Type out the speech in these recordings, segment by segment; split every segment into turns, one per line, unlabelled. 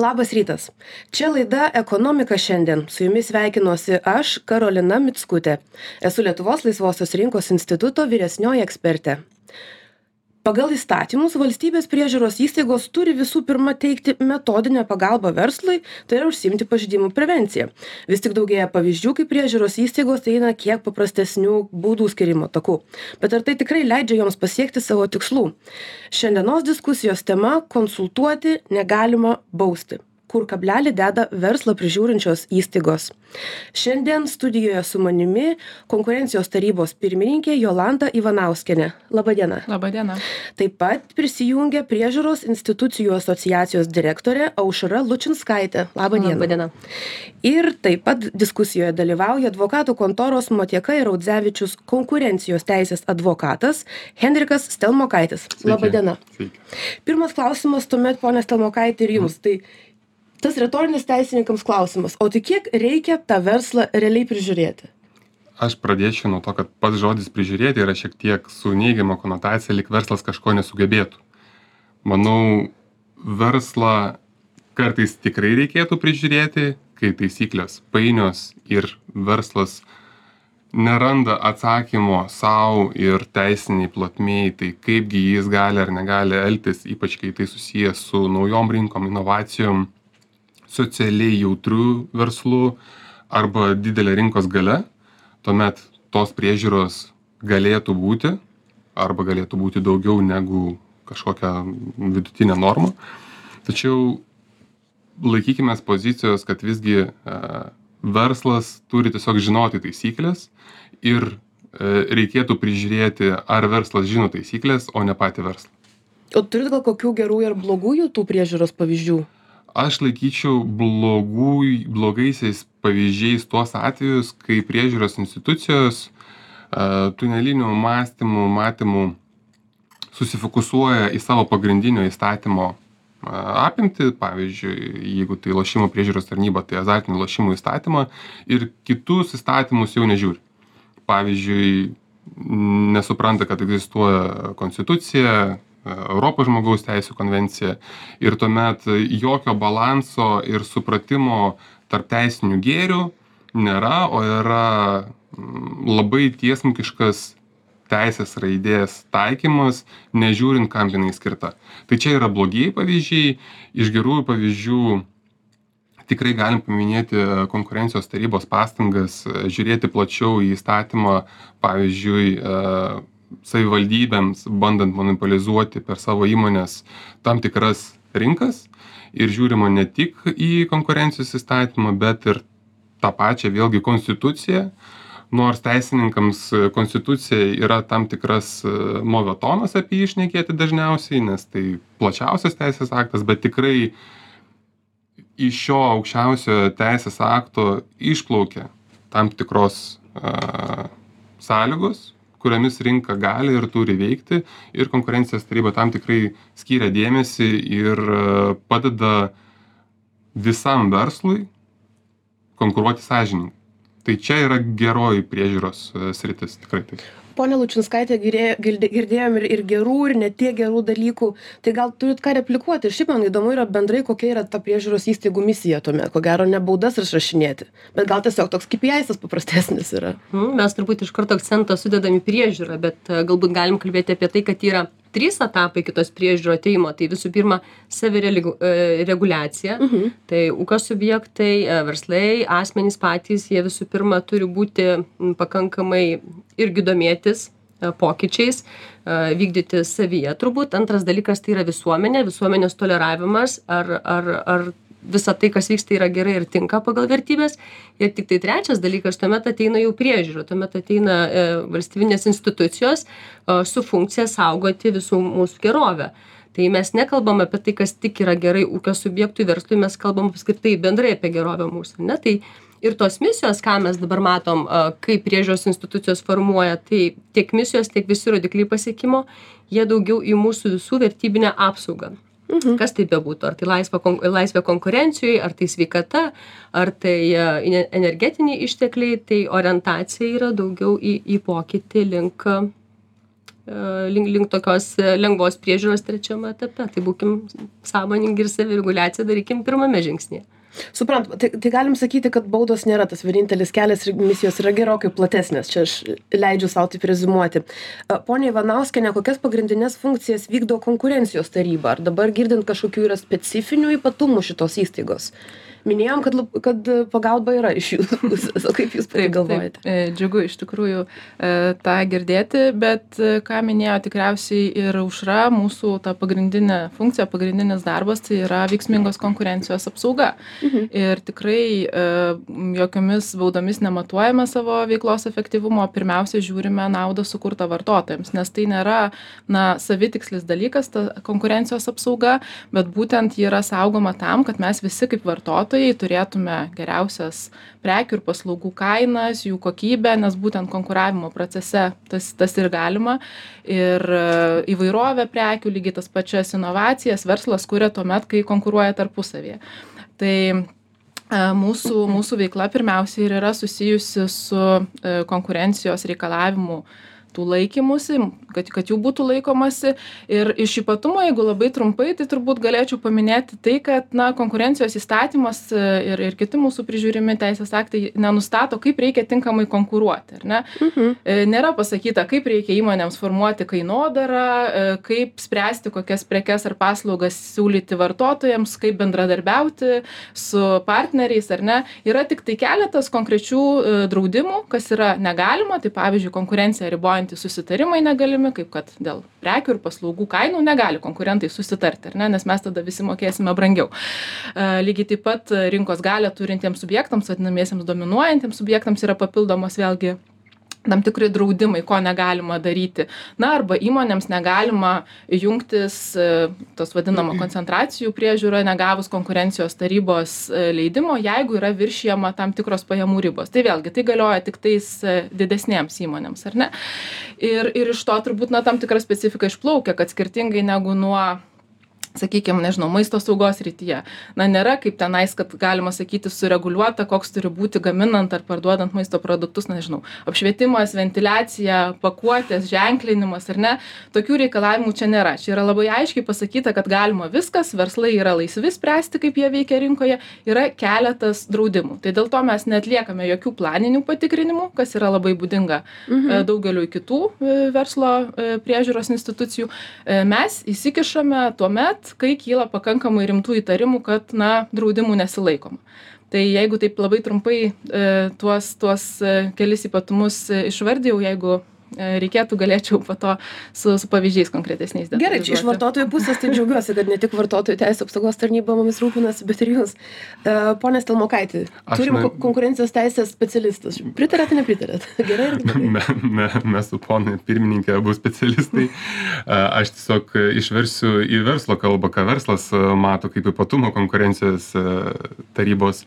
Labas rytas. Čia laida Ekonomika šiandien. Su jumis sveikinuosi aš, Karolina Mitskutė. Esu Lietuvos laisvosios rinkos instituto vyresnioji ekspertė pagal įstatymus valstybės priežiūros įstaigos turi visų pirma teikti metodinę pagalbą verslui tai yra užsiimti pažeidimų prevencija. Vis tik daugėja pavyzdžių kai priežiūros įstaigos eina kiek paprastesniu baudų skyrimo taku bet ar tai tikrai leidžia joms pasiekti savo tikslų? Šiandienos diskusijos tema konsultuoti negalima bausti kur kablelį deda verslą prižiūrinčios įstaigos. Šiandien studijoje su manimi konkurencijos tarybos pirmininkė Jolanta Ivanauskienė. Labadiena.
Labadiena.
Taip pat prisijungia priežiūros institucijų asociacijos direktorė Aušra Lučinskaitė. Labadiena.
Labadiena.
Ir taip pat diskusijoje dalyvauja advokatų kontoros Motieka ir Audzevičius konkurencijos teisės advokatas Henrikas Stelmokaitis. Labadiena. Sveiki. Pirmas klausimas tuomet, ponė Stelmokaitė, ir jums. Mhm. Tai tas retorinis teisininkams klausimas o tai kiek reikia tą verslą realiai prižiūrėti?
Aš pradėčiau nuo to kad pats žodis prižiūrėti yra šiek tiek su neigiama konotacija lyg verslas kažko nesugebėtų. Manau verslą kartais tikrai reikėtų prižiūrėti kai taisyklės painios ir verslas neranda atsakymo sau ir teisinėj plotmėj tai kaipgi jis gali ar negali elgtis ypač kai tai susiję su naujom rinkom inovacijom socialiai jautriu verslu arba didele rinkos galia, tuomet tos priežiūros galėtų būti arba galėtų būti daugiau negu kažkokia vidutinė norma. Tačiau laikykime pozicijos, kad visgi e, verslas turi tiesiog žinoti taisyklės ir e, reikėtų prižiūrėti, ar verslas žino taisyklės, o ne patį verslą.
O turit gal kokių gerų ir blogųjų tų priežiūros pavyzdžių?
Aš laikyčiau blogų blogaisiais pavyzdžiais tuos atvejus kai priežiūros institucijos a, tuneliniu mąstymu matymu susifokusuoja į savo pagrindinio įstatymo apimtį pavyzdžiui jeigu tai lošimų priežiūros tarnyba tai azartinių lošimų įstatymą ir kitus įstatymus jau nežiūri. Pavyzdžiui nesupranta kad egzistuoja konstitucija Europos žmogaus teisų konvencija ir tuomet jokio balanso ir supratimo tarp teisinių gėrių nėra, o yra mm, labai tiesmukiškas teisės raidės taikymas, nežiūrint, kam jinai skirta. Tai čia yra blogieji pavyzdžiai, iš gerųjų pavyzdžių tikrai galim paminėti konkurencijos tarybos pastangas žiūrėti plačiau į įstatymą, pavyzdžiui, savivaldybėms bandant monopolizuoti per savo įmones tam tikras rinkas. Ir žiūrima ne tik į konkurencijos įstatymą, bet ir tą pačią vėlgi konstituciją, nors teisininkams konstitucija yra tam tikras e, movetonas apie jį išnekėti dažniausiai, nes tai plačiausias teisės aktas, bet tikrai iš šio aukščiausio teisės akto išplaukia tam tikros uh, sąlygos, kuriomis rinka gali ir turi veikti ir konkurencijos taryba tam tikrai skiria dėmesį ir e, padeda visam verslui konkuruoti sąžiningai. Tai čia yra geroji priežiūros e, sritis, tikrai taip
ponia lučinskaite girė girdi girdėjom ir ir gerų ir ne tiek gerų dalykų. Tai gal turit ką replikuoti? Ir šiaip man įdomu yra bendrai kokia yra ta priežiūros įstaigų misija tuomet. Ko gero ne baudas išrašinėti bet gal tiesiog toks kipiaisas paprastesnis yra.
Mm, mes turbūt iš karto akcentą sudedam į priežiūrą bet e, galbūt galim kalbėti apie tai kad yra trys etapai iki tos priežiūro atėjimo tai visų pirma savireguliacija e, mhm. tai ūkio subjektai e, verslai asmenys patys jie visų pirma turi būti pakankamai irgi domėtis e, pokyčiais vykdyti savyje turbūt. Antras dalykas tai yra visuomenė visuomenės toleravimas ar ar ar visa tai kas vyksta yra gerai ir tinka pagal vertybes ir tiktai trečias dalykas tuomet ateina jau priežiūra tuomet ateina e, valstybinės institucijos o, su funkcija saugoti visų mūsų gerovę. Tai mes nekalbam apie tai kas tik yra gerai ūkio subjektui verslui mes kalbam apskritai bendrai apie gerovę mūsų ane tai ir tos misijos ką mes dabar matom kaip priežiūros institucijos formuoja tai tiek misijos tiek visi rodikliai pasiekimo jie daugiau į mūsų visų vertybinę apsaugą Mhm. Kas tai bebūtų, ar tai laisva, laisvė konkurencijai, ar tai sveikata, ar tai energetiniai ištekliai, tai orientacija yra daugiau į, į pokytį link link, link tokios lengvos priežiūros trečiame etape. Tai būkim sąmoningi ir savireguliaciją darykim pirmame žingsnėje.
Suprantu, tai, tai galim sakyti, kad baudos nėra tas vienintelis kelias ir misijos yra gerokai platesnės, čia aš leidžiu savo taip rezumuoti. Pone Ivanauskenė, kokias pagrindinės funkcijas vykdo konkurencijos taryba? Ar dabar girdint kažkokių yra specifinių ypatumų šitos įstaigos? Minėjom, kad, kad pagalba yra iš jūsų pusės, o kaip jūs tai galvojate?
Taip, e, džiugu iš tikrųjų e, tą girdėti, bet e, ką minėjo tikriausiai ir užra, mūsų ta pagrindinė funkcija, pagrindinis darbas tai yra veiksmingos konkurencijos apsauga. Mhm. Ir tikrai jokiomis baudomis nematuojame savo veiklos efektyvumo, pirmiausia žiūrime naudą sukurtą vartotojams, nes tai nėra na, savitikslis dalykas, ta konkurencijos apsauga, bet būtent ji yra saugoma tam, kad mes visi kaip vartotojai vartotojai turėtume geriausias prekių ir paslaugų kainas, jų kokybę, nes būtent konkuravimo procese tas, tas ir galima. Ir e, įvairovę prekių, lygiai tas pačias inovacijas verslas kuria tuomet, kai konkuruoja tarpusavėje. Tai e, mūsų, mūsų veikla pirmiausia ir yra susijusi su e, konkurencijos reikalavimu tų laikymusi, kad, kad jų būtų laikomasi. Ir iš ypatumo, jeigu labai trumpai, tai turbūt galėčiau paminėti tai, kad na, konkurencijos įstatymas e, ir, ir kiti mūsų prižiūrimi teisės aktai nenustato, kaip reikia tinkamai konkuruoti. Mhm. E, nėra pasakyta, kaip reikia įmonėms formuoti kainodarą, e, kaip spręsti, kokias prekes ar paslaugas siūlyti vartotojams, kaip bendradarbiauti su partneriais ar ne. Yra tik tai keletas konkrečių draudimų, kas yra negalima, tai pavyzdžiui, konkurencija riboja galiojantys susitarimai negalimi kaip kad dėl prekių ir paslaugų kainų negali konkurentai susitarti ar ne nes mes tada visi mokėsime brangiau. E, lygiai taip pat rinkos galią turintiems subjektams vadinamiesiems dominuojantiems subjektams yra papildomos vėlgi tam tikri draudimai ko negalima daryti. Na arba įmonėms negalima jungtis e, tos vadinama koncentracijų priežiūra negavus konkurencijos tarybos e, leidimo jeigu yra viršijama tam tikros pajamų ribos. Tai vėlgi tai galioja tiktais e, didesnėms įmonėms ar ne? Ir ir iš to turbūt na tam tikra specifika išplaukia kad skirtingai negu nuo sakykim nežinau maisto saugos srityje na nėra kaip tenais kad galima sakyti sureguliuota koks turi būti gaminant ar parduodant maisto produktus na nežinau apšvietimas ventiliacija pakuotės ženklinimas ar ne? Tokių reikalavimų čia nėra. Čia yra labai aiškiai pasakyta kad galima viskas verslai yra laisvi spręsti kaip jie veikia rinkoje yra keletas draudimų. Tai dėl to mes neatliekame jokių planinių patikrinimų kas yra labai būdinga mhm. E, daugeliui kitų e, verslo e, priežiūros institucijų. Mes įsikišame tuomet tuomet kai kyla pakankamai rimtų įtarimų kad na draudimų nesilaikoma. Tai jeigu taip labai trumpai e, tuos tuos e, kelis ypatumus e, išvardijau jeigu reikėtų, galėčiau po to su, su pavyzdžiais konkretesniais.
Gerai, iš vartotojų pusės tai džiaugiuosi, kad ne tik vartotojų teisų apsaugos tarnyba mumis rūpinasi, bet ir jūs. Uh, Pone Stelmokaitį, turim ne... konkurencijos teisės specialistus. Pritarėte, nepritarėte? Gerai.
Me, me, mes su ponai pirmininkė abu specialistai. Aš tiesiog išversiu į verslo kalbą, ką verslas mato kaip ypatumą konkurencijos tarybos.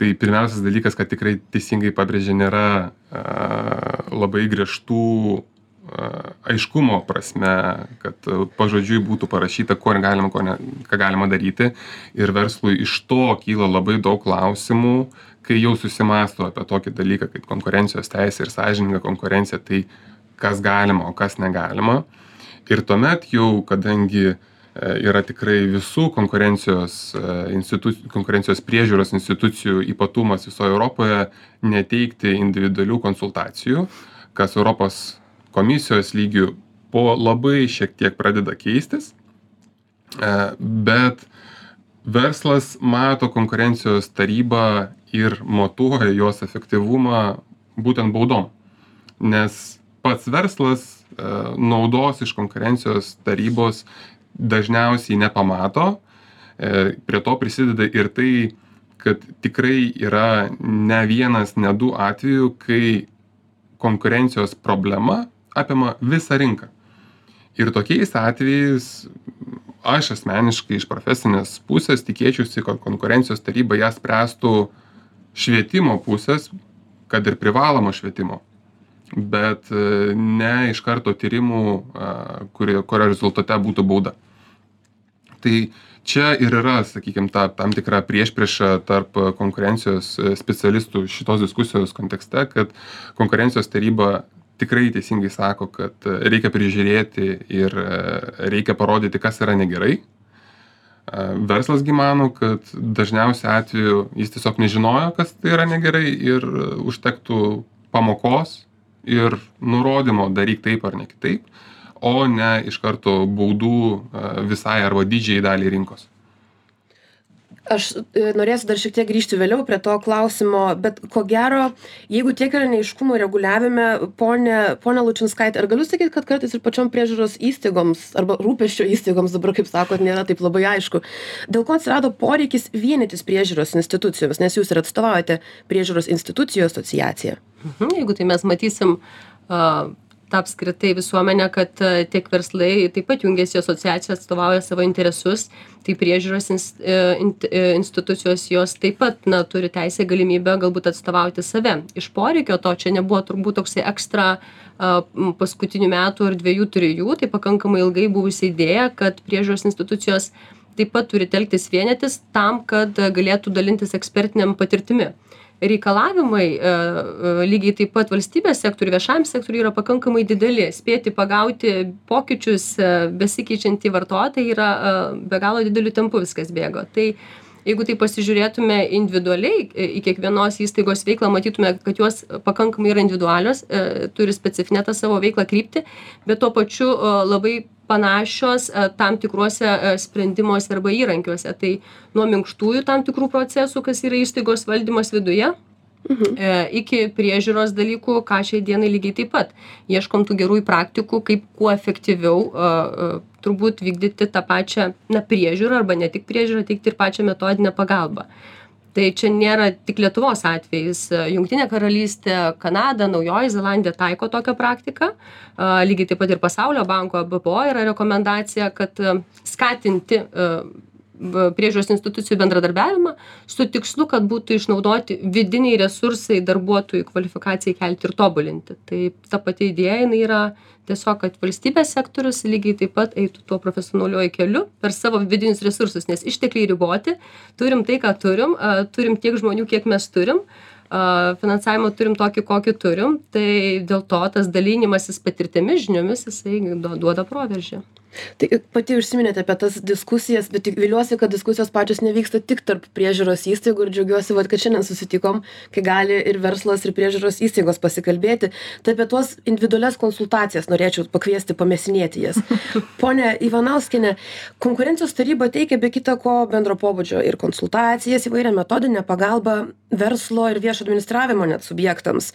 Tai pirmiausias dalykas, kad tikrai teisingai pabrėžė, nėra labai griežtų aiškumo prasme, kad pažodžiui būtų parašyta, ko galima, ko ne, ką galima daryti. Ir verslui iš to kyla labai daug klausimų, kai jau susimasto apie tokį dalyką kaip konkurencijos teisė ir sąžininga konkurencija, tai kas galima, o kas negalima. Ir tuomet jau, kadangi yra tikrai visų konkurencijos institucijų, konkurencijos priežiūros institucijų ypatumas visoje Europoje neteikti individualių konsultacijų, kas Europos komisijos lygių po labai šiek tiek pradeda keistis, e, bet verslas mato konkurencijos tarybą ir matuoja jos efektyvumą būtent baudom. Nes pats verslas e, naudos iš konkurencijos tarybos dažniausiai nepamato. E, prie to prisideda ir tai, kad tikrai yra ne vienas, ne du atveju, kai konkurencijos problema apima visą rinką. Ir tokiais atvejais aš asmeniškai iš profesinės pusės tikėčiausi, kad konkurencijos taryba ją spręstų švietimo pusės, kad ir privalomo švietimo, bet e, ne iš karto tyrimų, kurio rezultate būtų bauda. Tai čia ir yra, sakykime, ta tam tikra priešprieša tarp konkurencijos specialistų šitos diskusijos kontekste, kad konkurencijos taryba tikrai teisingai sako, kad e, reikia prižiūrėti ir e, reikia parodyti, kas yra negerai. E, verslasgi mano, kad dažniausiai atveju jis tiesiog nežinojo, kas tai yra negerai ir užtektų pamokos ir nurodymo daryk taip ar ne kitaip, o ne iš karto baudų visai arba didžiai daliai rinkos.
Aš e, norėsiu dar šiek tiek grįžti vėliau prie to klausimo bet ko gero jeigu tiek yra neaiškumų reguliavime pone ponia lučinskaite ar galiu sakyt kad kartais ir pačiom priežiūros įstaigoms arba rūpesčio įstaigoms dabar kaip sakot nėra taip labai aišku? Dėl ko atsirado poreikis vienytis priežiūros institucijoms nes jūs ir atstovaujate priežiūros institucijų asociaciją?
Mhm, jeigu tai mes matysim a tą apskritai visuomenę kad e, tiek verslai taip pat jungiasi į asociaciją atstovauja savo interesus tai priežiūros ins e, int e, institucijos jos taip pat na turi teisę galimybę galbūt atstovauti save. Iš poreikio to čia nebuvo turbūt toksai ekstra a paskutinių metų ar dviejų trijų tai pakankamai ilgai buvusi idėja kad priežiūros institucijos taip pat turi telktis vienytis tam kad galėtų dalintis ekspertinėm patirtimi reikalavimai e, e, lygiai taip pat valstybės sektoriui viešajam sektoriui yra pakankamai dideli. Spėti pagauti pokyčius e, besikeičiantį vartotoją yra be galo dideliu tempu viskas bėgo. Tai jeigu taip pasižiūrėtume individualiai į kiekvienos įstaigos veiklą matytume kad jos pakankamai yra individualios turi specifinę tą savo veiklą kryptį bet tuo pačiu labai panašios e, tam tikruose e, sprendimuose arba įrankiuose. Tai nuo minkštųjų tam tikrų procesų kas yra įstaigos valdymas viduje Mhm. E, iki priežiūros dalykų, ką šiai dienai lygiai taip pat. Ieškom tų gerųjų praktikų, kaip kuo efektyviau uh, uh, turbūt vykdyti tą pačią na, priežiūrą arba ne tik priežiūrą, teikti ir pačią metodinę pagalbą. Tai čia nėra tik lietuvos atvejis jungtinė karalystė kanada naujoji zelandija taiko tokią praktiką lygiai taip pat ir pasaulio banko bpo yra rekomendacija kad skatinti priežiūros institucijų bendradarbiavimą su tikslu kad būtų išnaudoti vidiniai resursai darbuotojų kvalifikacijai kelti ir tobulinti. Tai ta pati idėja jinai yra tiesiog kad valstybės sektorius lygiai taip pat eitų tuo profesionaliuoju keliu per savo vidinius resursus nes ištekliai riboti turim tai ką turim turim tiek žmonių kiek mes turim finansavimą turim tokį kokį turim tai dėl to tas dalinimasis patirtimi žiniomis jisai duoda proveržį
tai pati užsiminėte apie tas diskusijas bet tik viliuosi kad diskusijos pačios nevyksta tik tarp priežiūros įstaigų ir džiaugiuosi vat kad šiandien susitikom kai gali ir verslas ir priežiūros įstaigos pasikalbėti. Tai apie tuos individualias konsultacijas norėčiau pakviesti pamėsinėti jas. Ponia ivanauskiene konkurencijos taryba teikia be kita ko bendro pobūdžio ir konsultacijas įvairią metodinę pagalbą verslo ir viešo administravimo net subjektams.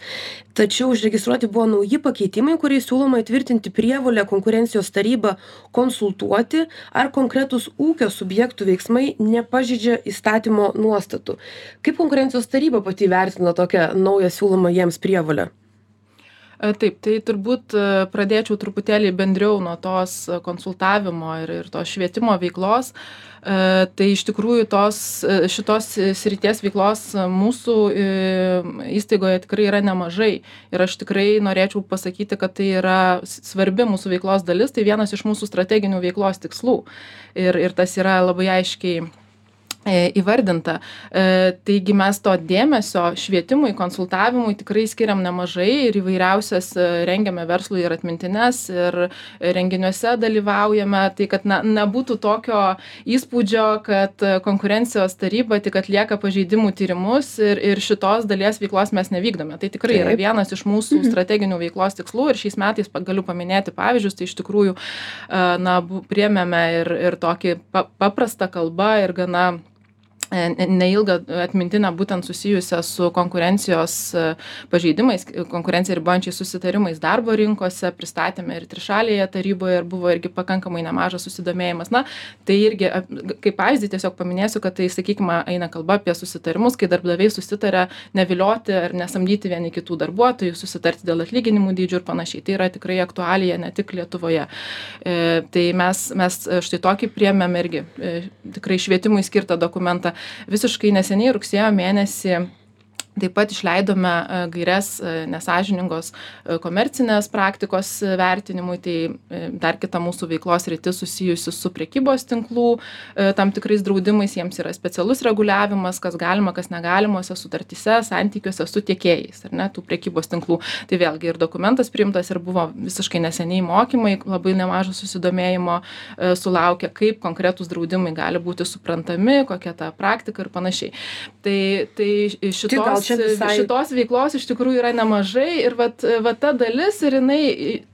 Tačiau užregistruoti buvo nauji pakeitimai kuriais siūloma įtvirtinti prievolę konkurencijos tarybą konsultuoti ar konkretūs ūkio subjektų veiksmai nepažeidžia įstatymo nuostatų. Kaip konkurencijos taryba pati įvertino tokią naują siūlomą jiems prievolę
taip, tai turbūt e, pradėčiau truputėlį bendriau nuo tos konsultavimo ir, ir tos švietimo veiklos. E, tai iš tikrųjų tos, šitos srities veiklos mūsų įstaigoje tikrai yra nemažai. Ir aš tikrai norėčiau pasakyti, kad tai yra svarbi mūsų veiklos dalis, tai vienas iš mūsų strateginių veiklos tikslų. Ir, ir tas yra labai aiškiai E, įvardinta. E, taigi mes to dėmesio švietimui, konsultavimui tikrai skiriam nemažai ir įvairiausias e, rengiame verslui ir atmintines ir renginiuose dalyvaujame, tai kad na, nebūtų tokio įspūdžio, kad konkurencijos taryba tik atlieka pažeidimų tyrimus ir, ir šitos dalies veiklos mes nevykdome. Tai tikrai Taip. yra vienas iš mūsų mhm. strateginių veiklos tikslų ir šiais metais galiu paminėti pavyzdžius, tai iš tikrųjų na, priemėme ir, ir tokį paprastą kalbą ir gana E, neilgą atmintinę būtent susijusią su konkurencijos e, pažeidimais, konkurenciją ribojančiais susitarimais darbo rinkose, pristatėme ir trišalėje taryboje ir buvo irgi pakankamai nemažas susidomėjimas. Na, tai irgi kaip pavyzdį tiesiog paminėsiu, kad tai, sakykime, eina kalba apie susitarimus, kai darbdaviai susitarė nevilioti ar nesamdyti vieni kitų darbuotojų, susitarti dėl atlyginimų dydžių ir panašiai. Tai yra tikrai aktualija ne tik Lietuvoje. E, tai mes, mes štai tokį priemėm irgi e, tikrai švietimui skirtą dokumentą visiškai neseniai rugsėjo mėnesį taip pat išleidome e, gaires e, nesąžiningos e, komercinės praktikos vertinimui tai dar kita mūsų veiklos sritis susijusi su prekybos tinklų tam tikrais draudimais. Jiems yra specialus reguliavimas kas galima kas negalimose sutartyse santykiuose su tiekėjais ar ne tų prekybos tinklų. Tai vėlgi ir dokumentas priimtas ir buvo visiškai neseniai mokymai labai nemažo susidomėjimo sulaukė kaip konkretūs draudimai gali būti suprantami kokia ta praktika ir panašiai. Tai tai šitos
visai...
šitos veiklos iš tikrųjų yra nemažai ir vat, vat ta dalis ir jinai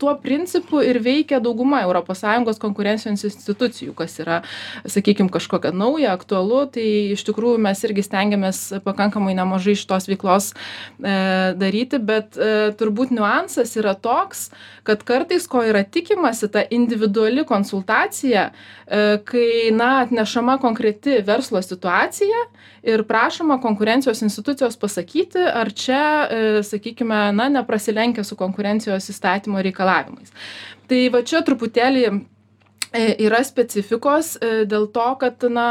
tuo principu ir veikia dauguma ES konkurencijos institucijų, kas yra, sakykime, kažkokia nauja, aktualu, tai iš tikrųjų mes irgi stengiamės pakankamai nemažai šitos veiklos e, daryti, bet e, turbūt niuansas yra toks, kad kartais, ko yra tikimasi, ta individuali konsultacija, e, kai, na, atnešama konkreti verslo situacija ir prašoma konkurencijos institucijos pasakyti, ar čia, e, sakykime, na, neprasilenkia su konkurencijos įstatymo reikalavimais. Tai va čia truputėlį yra specifikos dėl to, kad, na,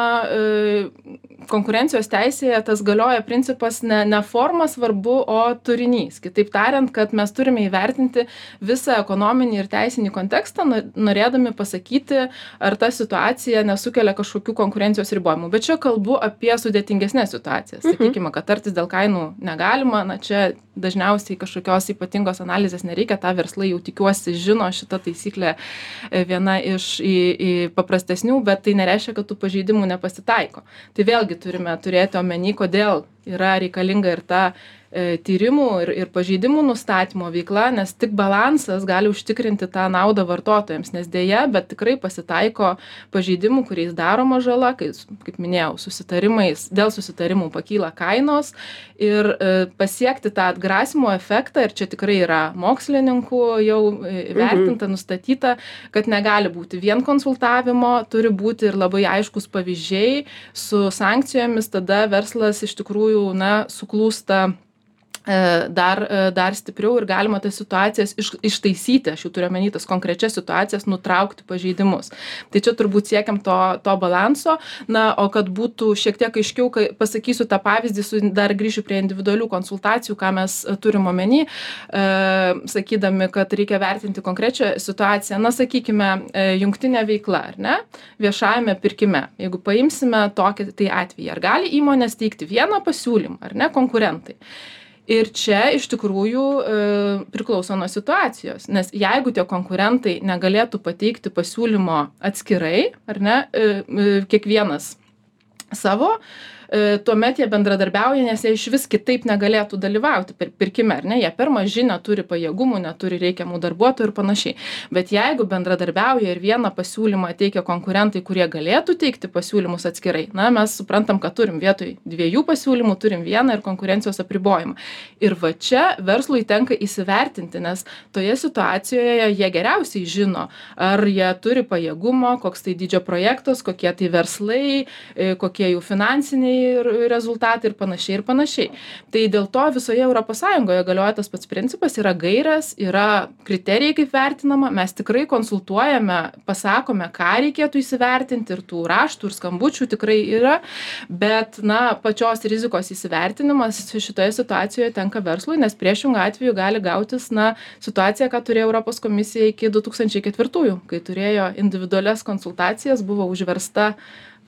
konkurencijos teisėje tas galioja principas ne ne forma svarbu o turinys. Kitaip tariant kad mes turime įvertinti visą ekonominį ir teisinį kontekstą norėdami pasakyti ar ta situacija nesukelia kažkokių konkurencijos ribojimų. Bet čia kalbu apie sudėtingesnes situacijas.
Mhm.
sakykime kad tartis dėl kainų negalima na čia dažniausiai kažkokios ypatingos analizės nereikia tą verslai jau tikiuosi žino šita taisyklė e, viena iš į į paprastesnių bet tai nereiškia kad tų pažeidimų nepasitaiko. Tai vėlgi turime turėti omeny kodėl yra reikalinga ir ta e, tyrimų ir, ir pažeidimų nustatymo veikla, nes tik balansas gali užtikrinti tą naudą vartotojams, nes dėja, bet tikrai pasitaiko pažeidimų, kuriais daroma žala, kai, kaip minėjau, susitarimais, dėl susitarimų pakyla kainos ir e, pasiekti tą atgrasimo efektą, ir čia tikrai yra mokslininkų jau e, vertinta, mhm. nustatyta, kad negali būti vien konsultavimo, turi būti ir labai aiškus pavyzdžiai su sankcijomis, tada verslas iš tikrųjų tikrųjų na suklūsta dar, e, dar stipriau ir galima tas situacijas iš, ištaisyti, aš jau turiu omeny tas konkrečias situacijas, nutraukti pažeidimus. Tai čia turbūt siekiam to, to balanso, na, o kad būtų šiek tiek aiškiau, kai pasakysiu tą pavyzdį, su, dar grįšiu prie individualių konsultacijų, ką mes turim omeny, e, sakydami, kad reikia vertinti konkrečią situaciją, na, sakykime, e, jungtinė veikla, ar ne, viešajame pirkime. Jeigu paimsime tokį tai atvejį, ar gali įmonės teikti vieną pasiūlymą, ar ne, konkurentai ir čia iš tikrųjų e, priklauso nuo situacijos. Nes jeigu tie konkurentai negalėtų pateikti pasiūlymo atskirai ar ne e, e, kiekvienas savo tuomet jie bendradarbiauja, nes jie iš vis kitaip negalėtų dalyvauti per pirkime, ar ne, jie per maži neturi pajėgumų, neturi reikiamų darbuotojų ir panašiai. Bet jeigu bendradarbiauja ir vieną pasiūlymą teikia konkurentai, kurie galėtų teikti pasiūlymus atskirai, na, mes suprantam, kad turim vietoj dviejų pasiūlymų, turim vieną ir konkurencijos apribojimą. Ir va čia verslui tenka įsivertinti, nes toje situacijoje jie geriausiai žino, ar jie turi pajėgumo, koks tai didžio projektas, kokie tai verslai, e, kokie jų finansiniai ir rezultatai ir panašiai ir panašiai. Tai dėl to visoje ES galioja tas pats principas, yra gairės, yra kriterijai kaip vertinama, mes tikrai konsultuojame, pasakome, ką reikėtų įsivertinti ir tų raštų ir skambučių tikrai yra, bet, na, pačios rizikos įsivertinimas šitoje situacijoje tenka verslui, nes priešingų atveju gali gautis, na, situacija, ką turėjo Europos komisija iki 2004, kai turėjo individualias konsultacijas, buvo užversta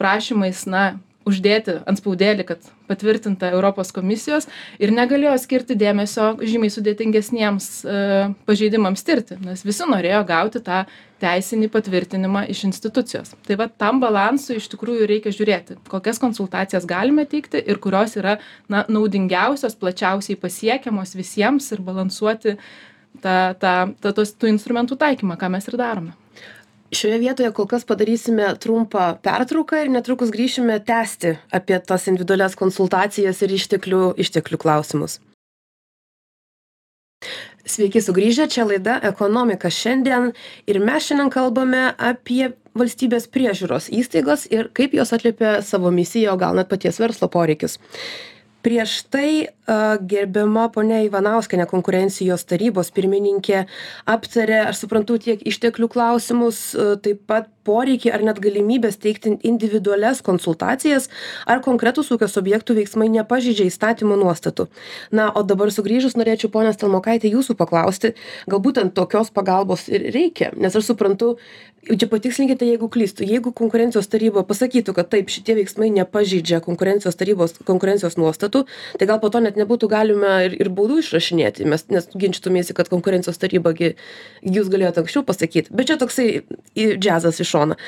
prašymais, na, uždėti antspaudėlį, kad patvirtinta Europos komisijos ir negalėjo skirti dėmesio žymiai sudėtingesniems e, pažeidimams tirti, nes visi norėjo gauti tą teisinį patvirtinimą iš institucijos. Tai va tam balansui iš tikrųjų reikia žiūrėti, kokias konsultacijas galime teikti ir kurios yra na, naudingiausios, plačiausiai pasiekiamos visiems ir balansuoti tą, tą, tą, tos, tų instrumentų taikymą, ką mes ir darome
šioje vietoje kol kas padarysime trumpą pertrauką ir netrukus grįšime tęsti apie tas individualias konsultacijas ir išteklių išteklių klausimus. Sveiki sugrįžę, čia laida Ekonomika šiandien ir mes šiandien kalbame apie valstybės priežiūros įstaigos ir kaip jos atliepia savo misiją, o gal net paties verslo poreikius prieš tai gerbiama ponia ivanauskienė konkurencijos tarybos pirmininkė aptarė aš suprantu tiek išteklių klausimus taip pat poreikį ar net galimybės teikti individualias konsultacijas ar konkretūs ūkio subjektų veiksmai nepažeidžia įstatymo nuostatų. Na o dabar sugrįžus norėčiau ponia stelmokaite jūsų paklausti gal būtent tokios pagalbos ir reikia? Nes aš suprantu čia patikslinkite jeigu klystu jeigu konkurencijos taryba pasakytų kad taip šitie veiksmai nepažeidžia konkurencijos tarybos konkurencijos nuostatų tai gal po to net nebūtų galima ir ir baudų išrašinėti mes nes ginčytumeisi kad konkurencijos taryba gi jūs galėjot anksčiau pasakyt bet čia toksai džiazas į šoną.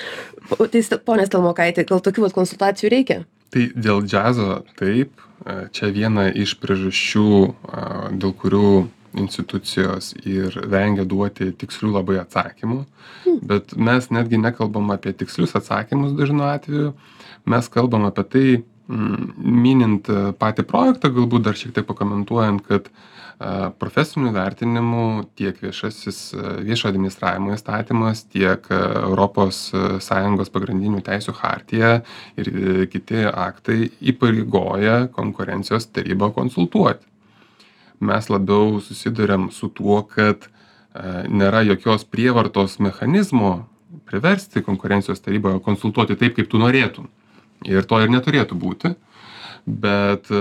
Tai ponia stelmokaite gal tokių vat konsultacijų reikia?
Tai dėl džiazo taip. Čia viena iš priežasčių dėl kurių institucijos ir vengia duoti tikslių labai atsakymų, bet mes netgi nekalbam apie tikslius atsakymus dažnu atveju, mes kalbam apie tai, mm, minint patį projektą, galbūt dar šiek tiek pakomentuojant, kad profesinių vertinimų tiek viešasis viešo administravimo įstatymas, tiek ES pagrindinių teisų hartija ir kiti aktai įpareigoja konkurencijos tarybą konsultuoti mes labiau susiduriam su tuo, kad e, nėra jokios prievartos mechanizmo priversti konkurencijos tarybą konsultuoti taip, kaip tu norėtum. Ir to ir neturėtų būti. Bet e,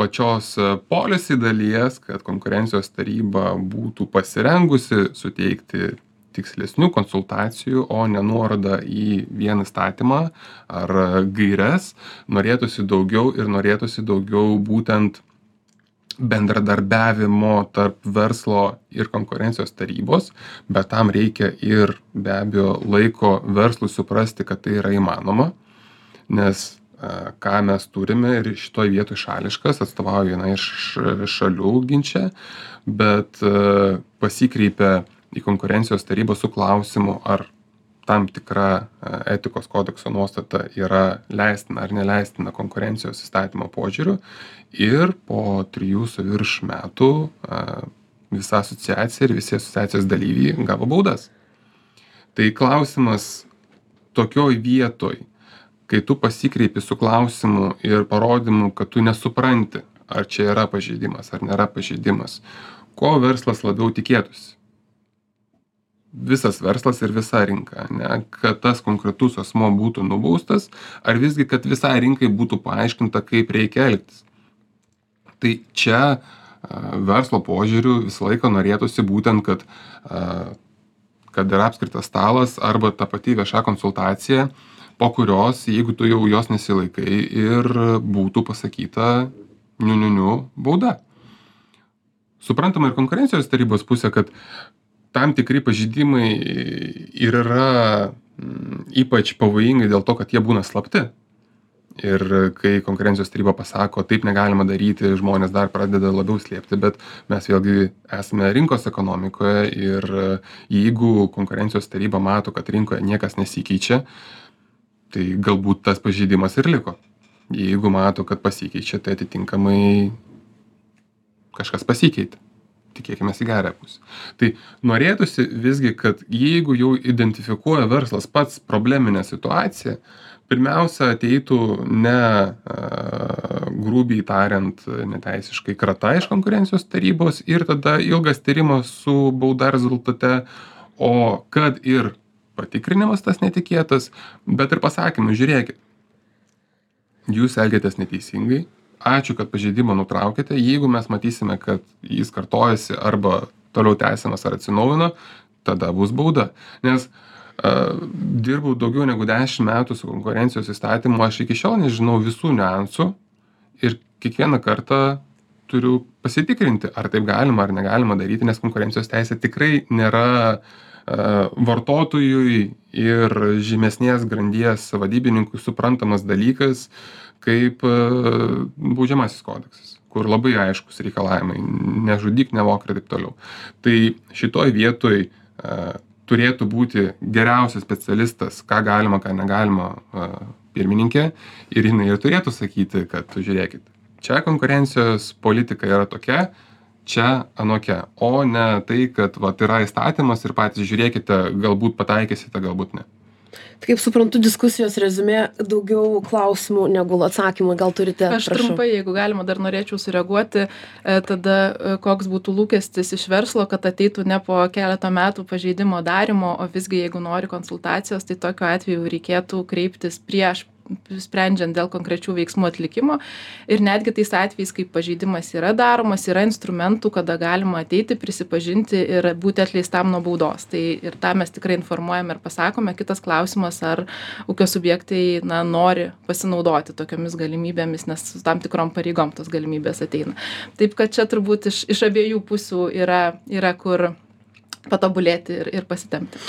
pačios policy dalies, kad konkurencijos taryba būtų pasirengusi suteikti tikslesnių konsultacijų, o ne nuorodą į vieną statymą ar gairias, norėtųsi daugiau ir norėtųsi daugiau būtent bendradarbiavimo tarp verslo ir konkurencijos tarybos bet tam reikia ir be abejo laiko verslui suprasti kad tai yra įmanoma nes ką mes turime ir šitoj vietoj šališkas atstovauju vienai iš šalių ginče bet pasikreipia į konkurencijos tarybą su klausimu ar tam tikra etikos kodekso nuostata yra leistina ar neleistina konkurencijos įstatymo požiūriu ir po trijų su virš metų visa asociacija ir visi asociacijos dalyviai gavo baudas. Tai klausimas tokioj vietoj, kai tu pasikreipi su klausimu ir parodymu, kad tu nesupranti, ar čia yra pažeidimas ar nėra pažeidimas, ko verslas labiau tikėtųsi? Visas verslas ir visa rinka ane kad tas konkretus asmuo būtų nubaustas ar visgi kad visai rinkai būtų paaiškinta kaip reikia elgtis? Tai čia verslo požiūriu visą laiką norėtųsi būtent kad kad yra apskritas stalas arba ta pati vieša konsultacija po kurios jeigu tu jau jos nesilaikai ir būtų pasakyta niu niu niu bauda suprantama ir konkurencijos tarybos pusė kad tam tikri pažeidimai ir yra mm, ypač pavojingi dėl to, kad jie būna slapti. Ir kai konkurencijos taryba pasako, taip negalima daryti, žmonės dar pradeda labiau slėpti, bet mes vėlgi esame rinkos ekonomikoje ir jeigu konkurencijos taryba mato, kad rinkoje niekas nesikeičia, tai galbūt tas pažeidimas ir liko. Jeigu mato, kad pasikeičia, tai atitinkamai kažkas pasikeitė tikėkimės į gerąją pusę. Tai norėtųsi visgi, kad jeigu jau identifikuoja verslas pats probleminę situaciją, pirmiausia ateitų ne grubiai tariant neteisiškai krata iš konkurencijos tarybos ir tada ilgas tyrimas su bauda rezultate, o kad ir patikrinimas tas netikėtas, bet ir pasakymas, žiūrėkit, jūs elgiatės neteisingai, ačiū kad pažeidimą nutraukėte jeigu mes matysime kad jis kartojasi arba toliau tęsiamas ar atsinaujina tada bus bauda. Nes a, dirbau daugiau negu dešim metų su konkurencijos įstatymu aš iki šiol nežinau visų niuansų ir kiekvieną kartą turiu pasitikrinti ar taip galima ar negalima daryti nes konkurencijos teisė tikrai nėra a, vartotojui ir žemesnės grandies vadybininkui suprantamas dalykas kaip e, baudžiamasis kodeksas kur labai aiškūs reikalavimai nežudyk nevok ir taip toliau. Tai šitoj vietoj e, turėtų būti geriausias specialistas ką galima ką negalima pirmininkė ir jinai ir turėtų sakyti kad žiūrėkit čia konkurencijos politika yra tokia čia anokia o ne tai kad vat yra įstatymas ir patys žiūrėkite galbūt pataikysite galbūt ne
Tai kaip suprantu, diskusijos rezumė daugiau klausimų negu atsakymų. Gal turite?
Aš
prašau.
trumpai, jeigu galima, dar norėčiau sureaguoti, e, tada e, koks būtų lūkestis iš verslo, kad ateitų ne po keletą metų pažeidimo darimo, o visgi jeigu nori konsultacijos, tai tokiu atveju reikėtų kreiptis prieš sprendžiant dėl konkrečių veiksmų atlikimo. Ir netgi tais atvejais kai pažeidimas yra daromas yra instrumentų kada galima ateiti prisipažinti ir būti atleistam nuo baudos. Tai ir tą mes tikrai informuojam ir pasakome. Kitas klausimas ar ūkio subjektai na nori pasinaudoti tokiomis galimybėmis nes su tam tikrom pareigom tos galimybės ateina. Taip kad čia turbūt iš iš abiejų pusių yra yra kur patobulėti ir, ir pasitempti.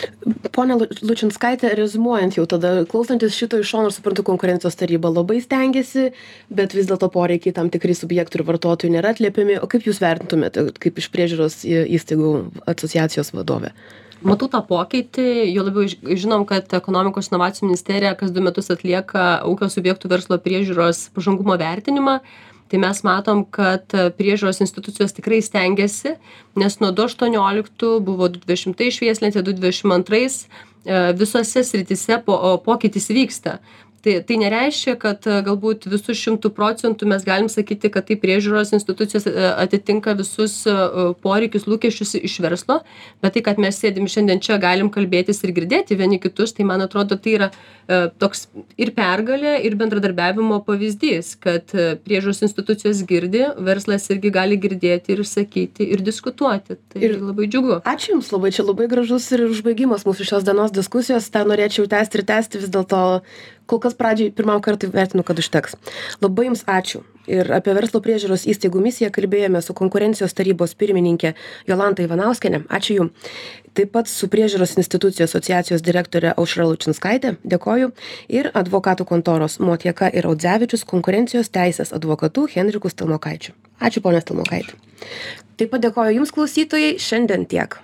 Pone Lučinskaitė, rezumuojant jau tada, klausantis šito iš šono, suprantu, konkurencijos taryba labai stengiasi, bet vis dėlto poreikiai tam tikrai subjektų ir vartotojų nėra atliepiami. O kaip Jūs vertintumėte, kaip iš priežiūros įstaigų asociacijos vadovė?
Matau tą pokytį, jo labiau žinom, kad ekonomikos inovacijų ministerija kas du metus atlieka ūkio subjektų verslo priežiūros pažangumo vertinimą tai mes matom kad priežiūros institucijos tikrai stengiasi nes nuo du aštuonioliktų buvo du dvidešimtais švieslentė du dvidešim antrais e, visose srityse po pokytis vyksta tai tai nereiškia kad e, galbūt visu šimtu procentų mes galim sakyti kad taip priežiūros institucijos e, atitinka visus e, poreikius lūkesčius iš verslo bet tai kad mes sėdim šiandien čia galim kalbėtis ir girdėti vieni kitus tai man atrodo tai yra toks ir pergalė ir bendradarbiavimo pavyzdys kad priežiūros institucijos girdi verslas irgi gali girdėti ir išsakyti ir diskutuoti tai
Ir-
labai džiugu
Ačiū Jums labai, čia labai gražus ir užbaigimas mūsų šios dienos diskusijos. Tą norėčiau tęsti ir tęsti vis dėlto. Kol kas pradžiai pirmam kartui vertinu, kad užteks. Labai Jums ačiū. Ir apie verslo priežiūros įstaigų misiją kalbėjome su konkurencijos tarybos pirmininkė Jolanta Ivanauskienė. Ačiū Jums. Taip pat su priežiūros institucijų asociacijos direktorė Aušra Lučinskaitė. Dėkoju. Ir advokatų kontoros Motieka ir Audzevičius konkurencijos teisės advokatu Henriku Stelmokaičiu. Ačiū, ponė Stelmokaitė. Taip pat dėkoju Jums klausytojai. Šiandien tiek.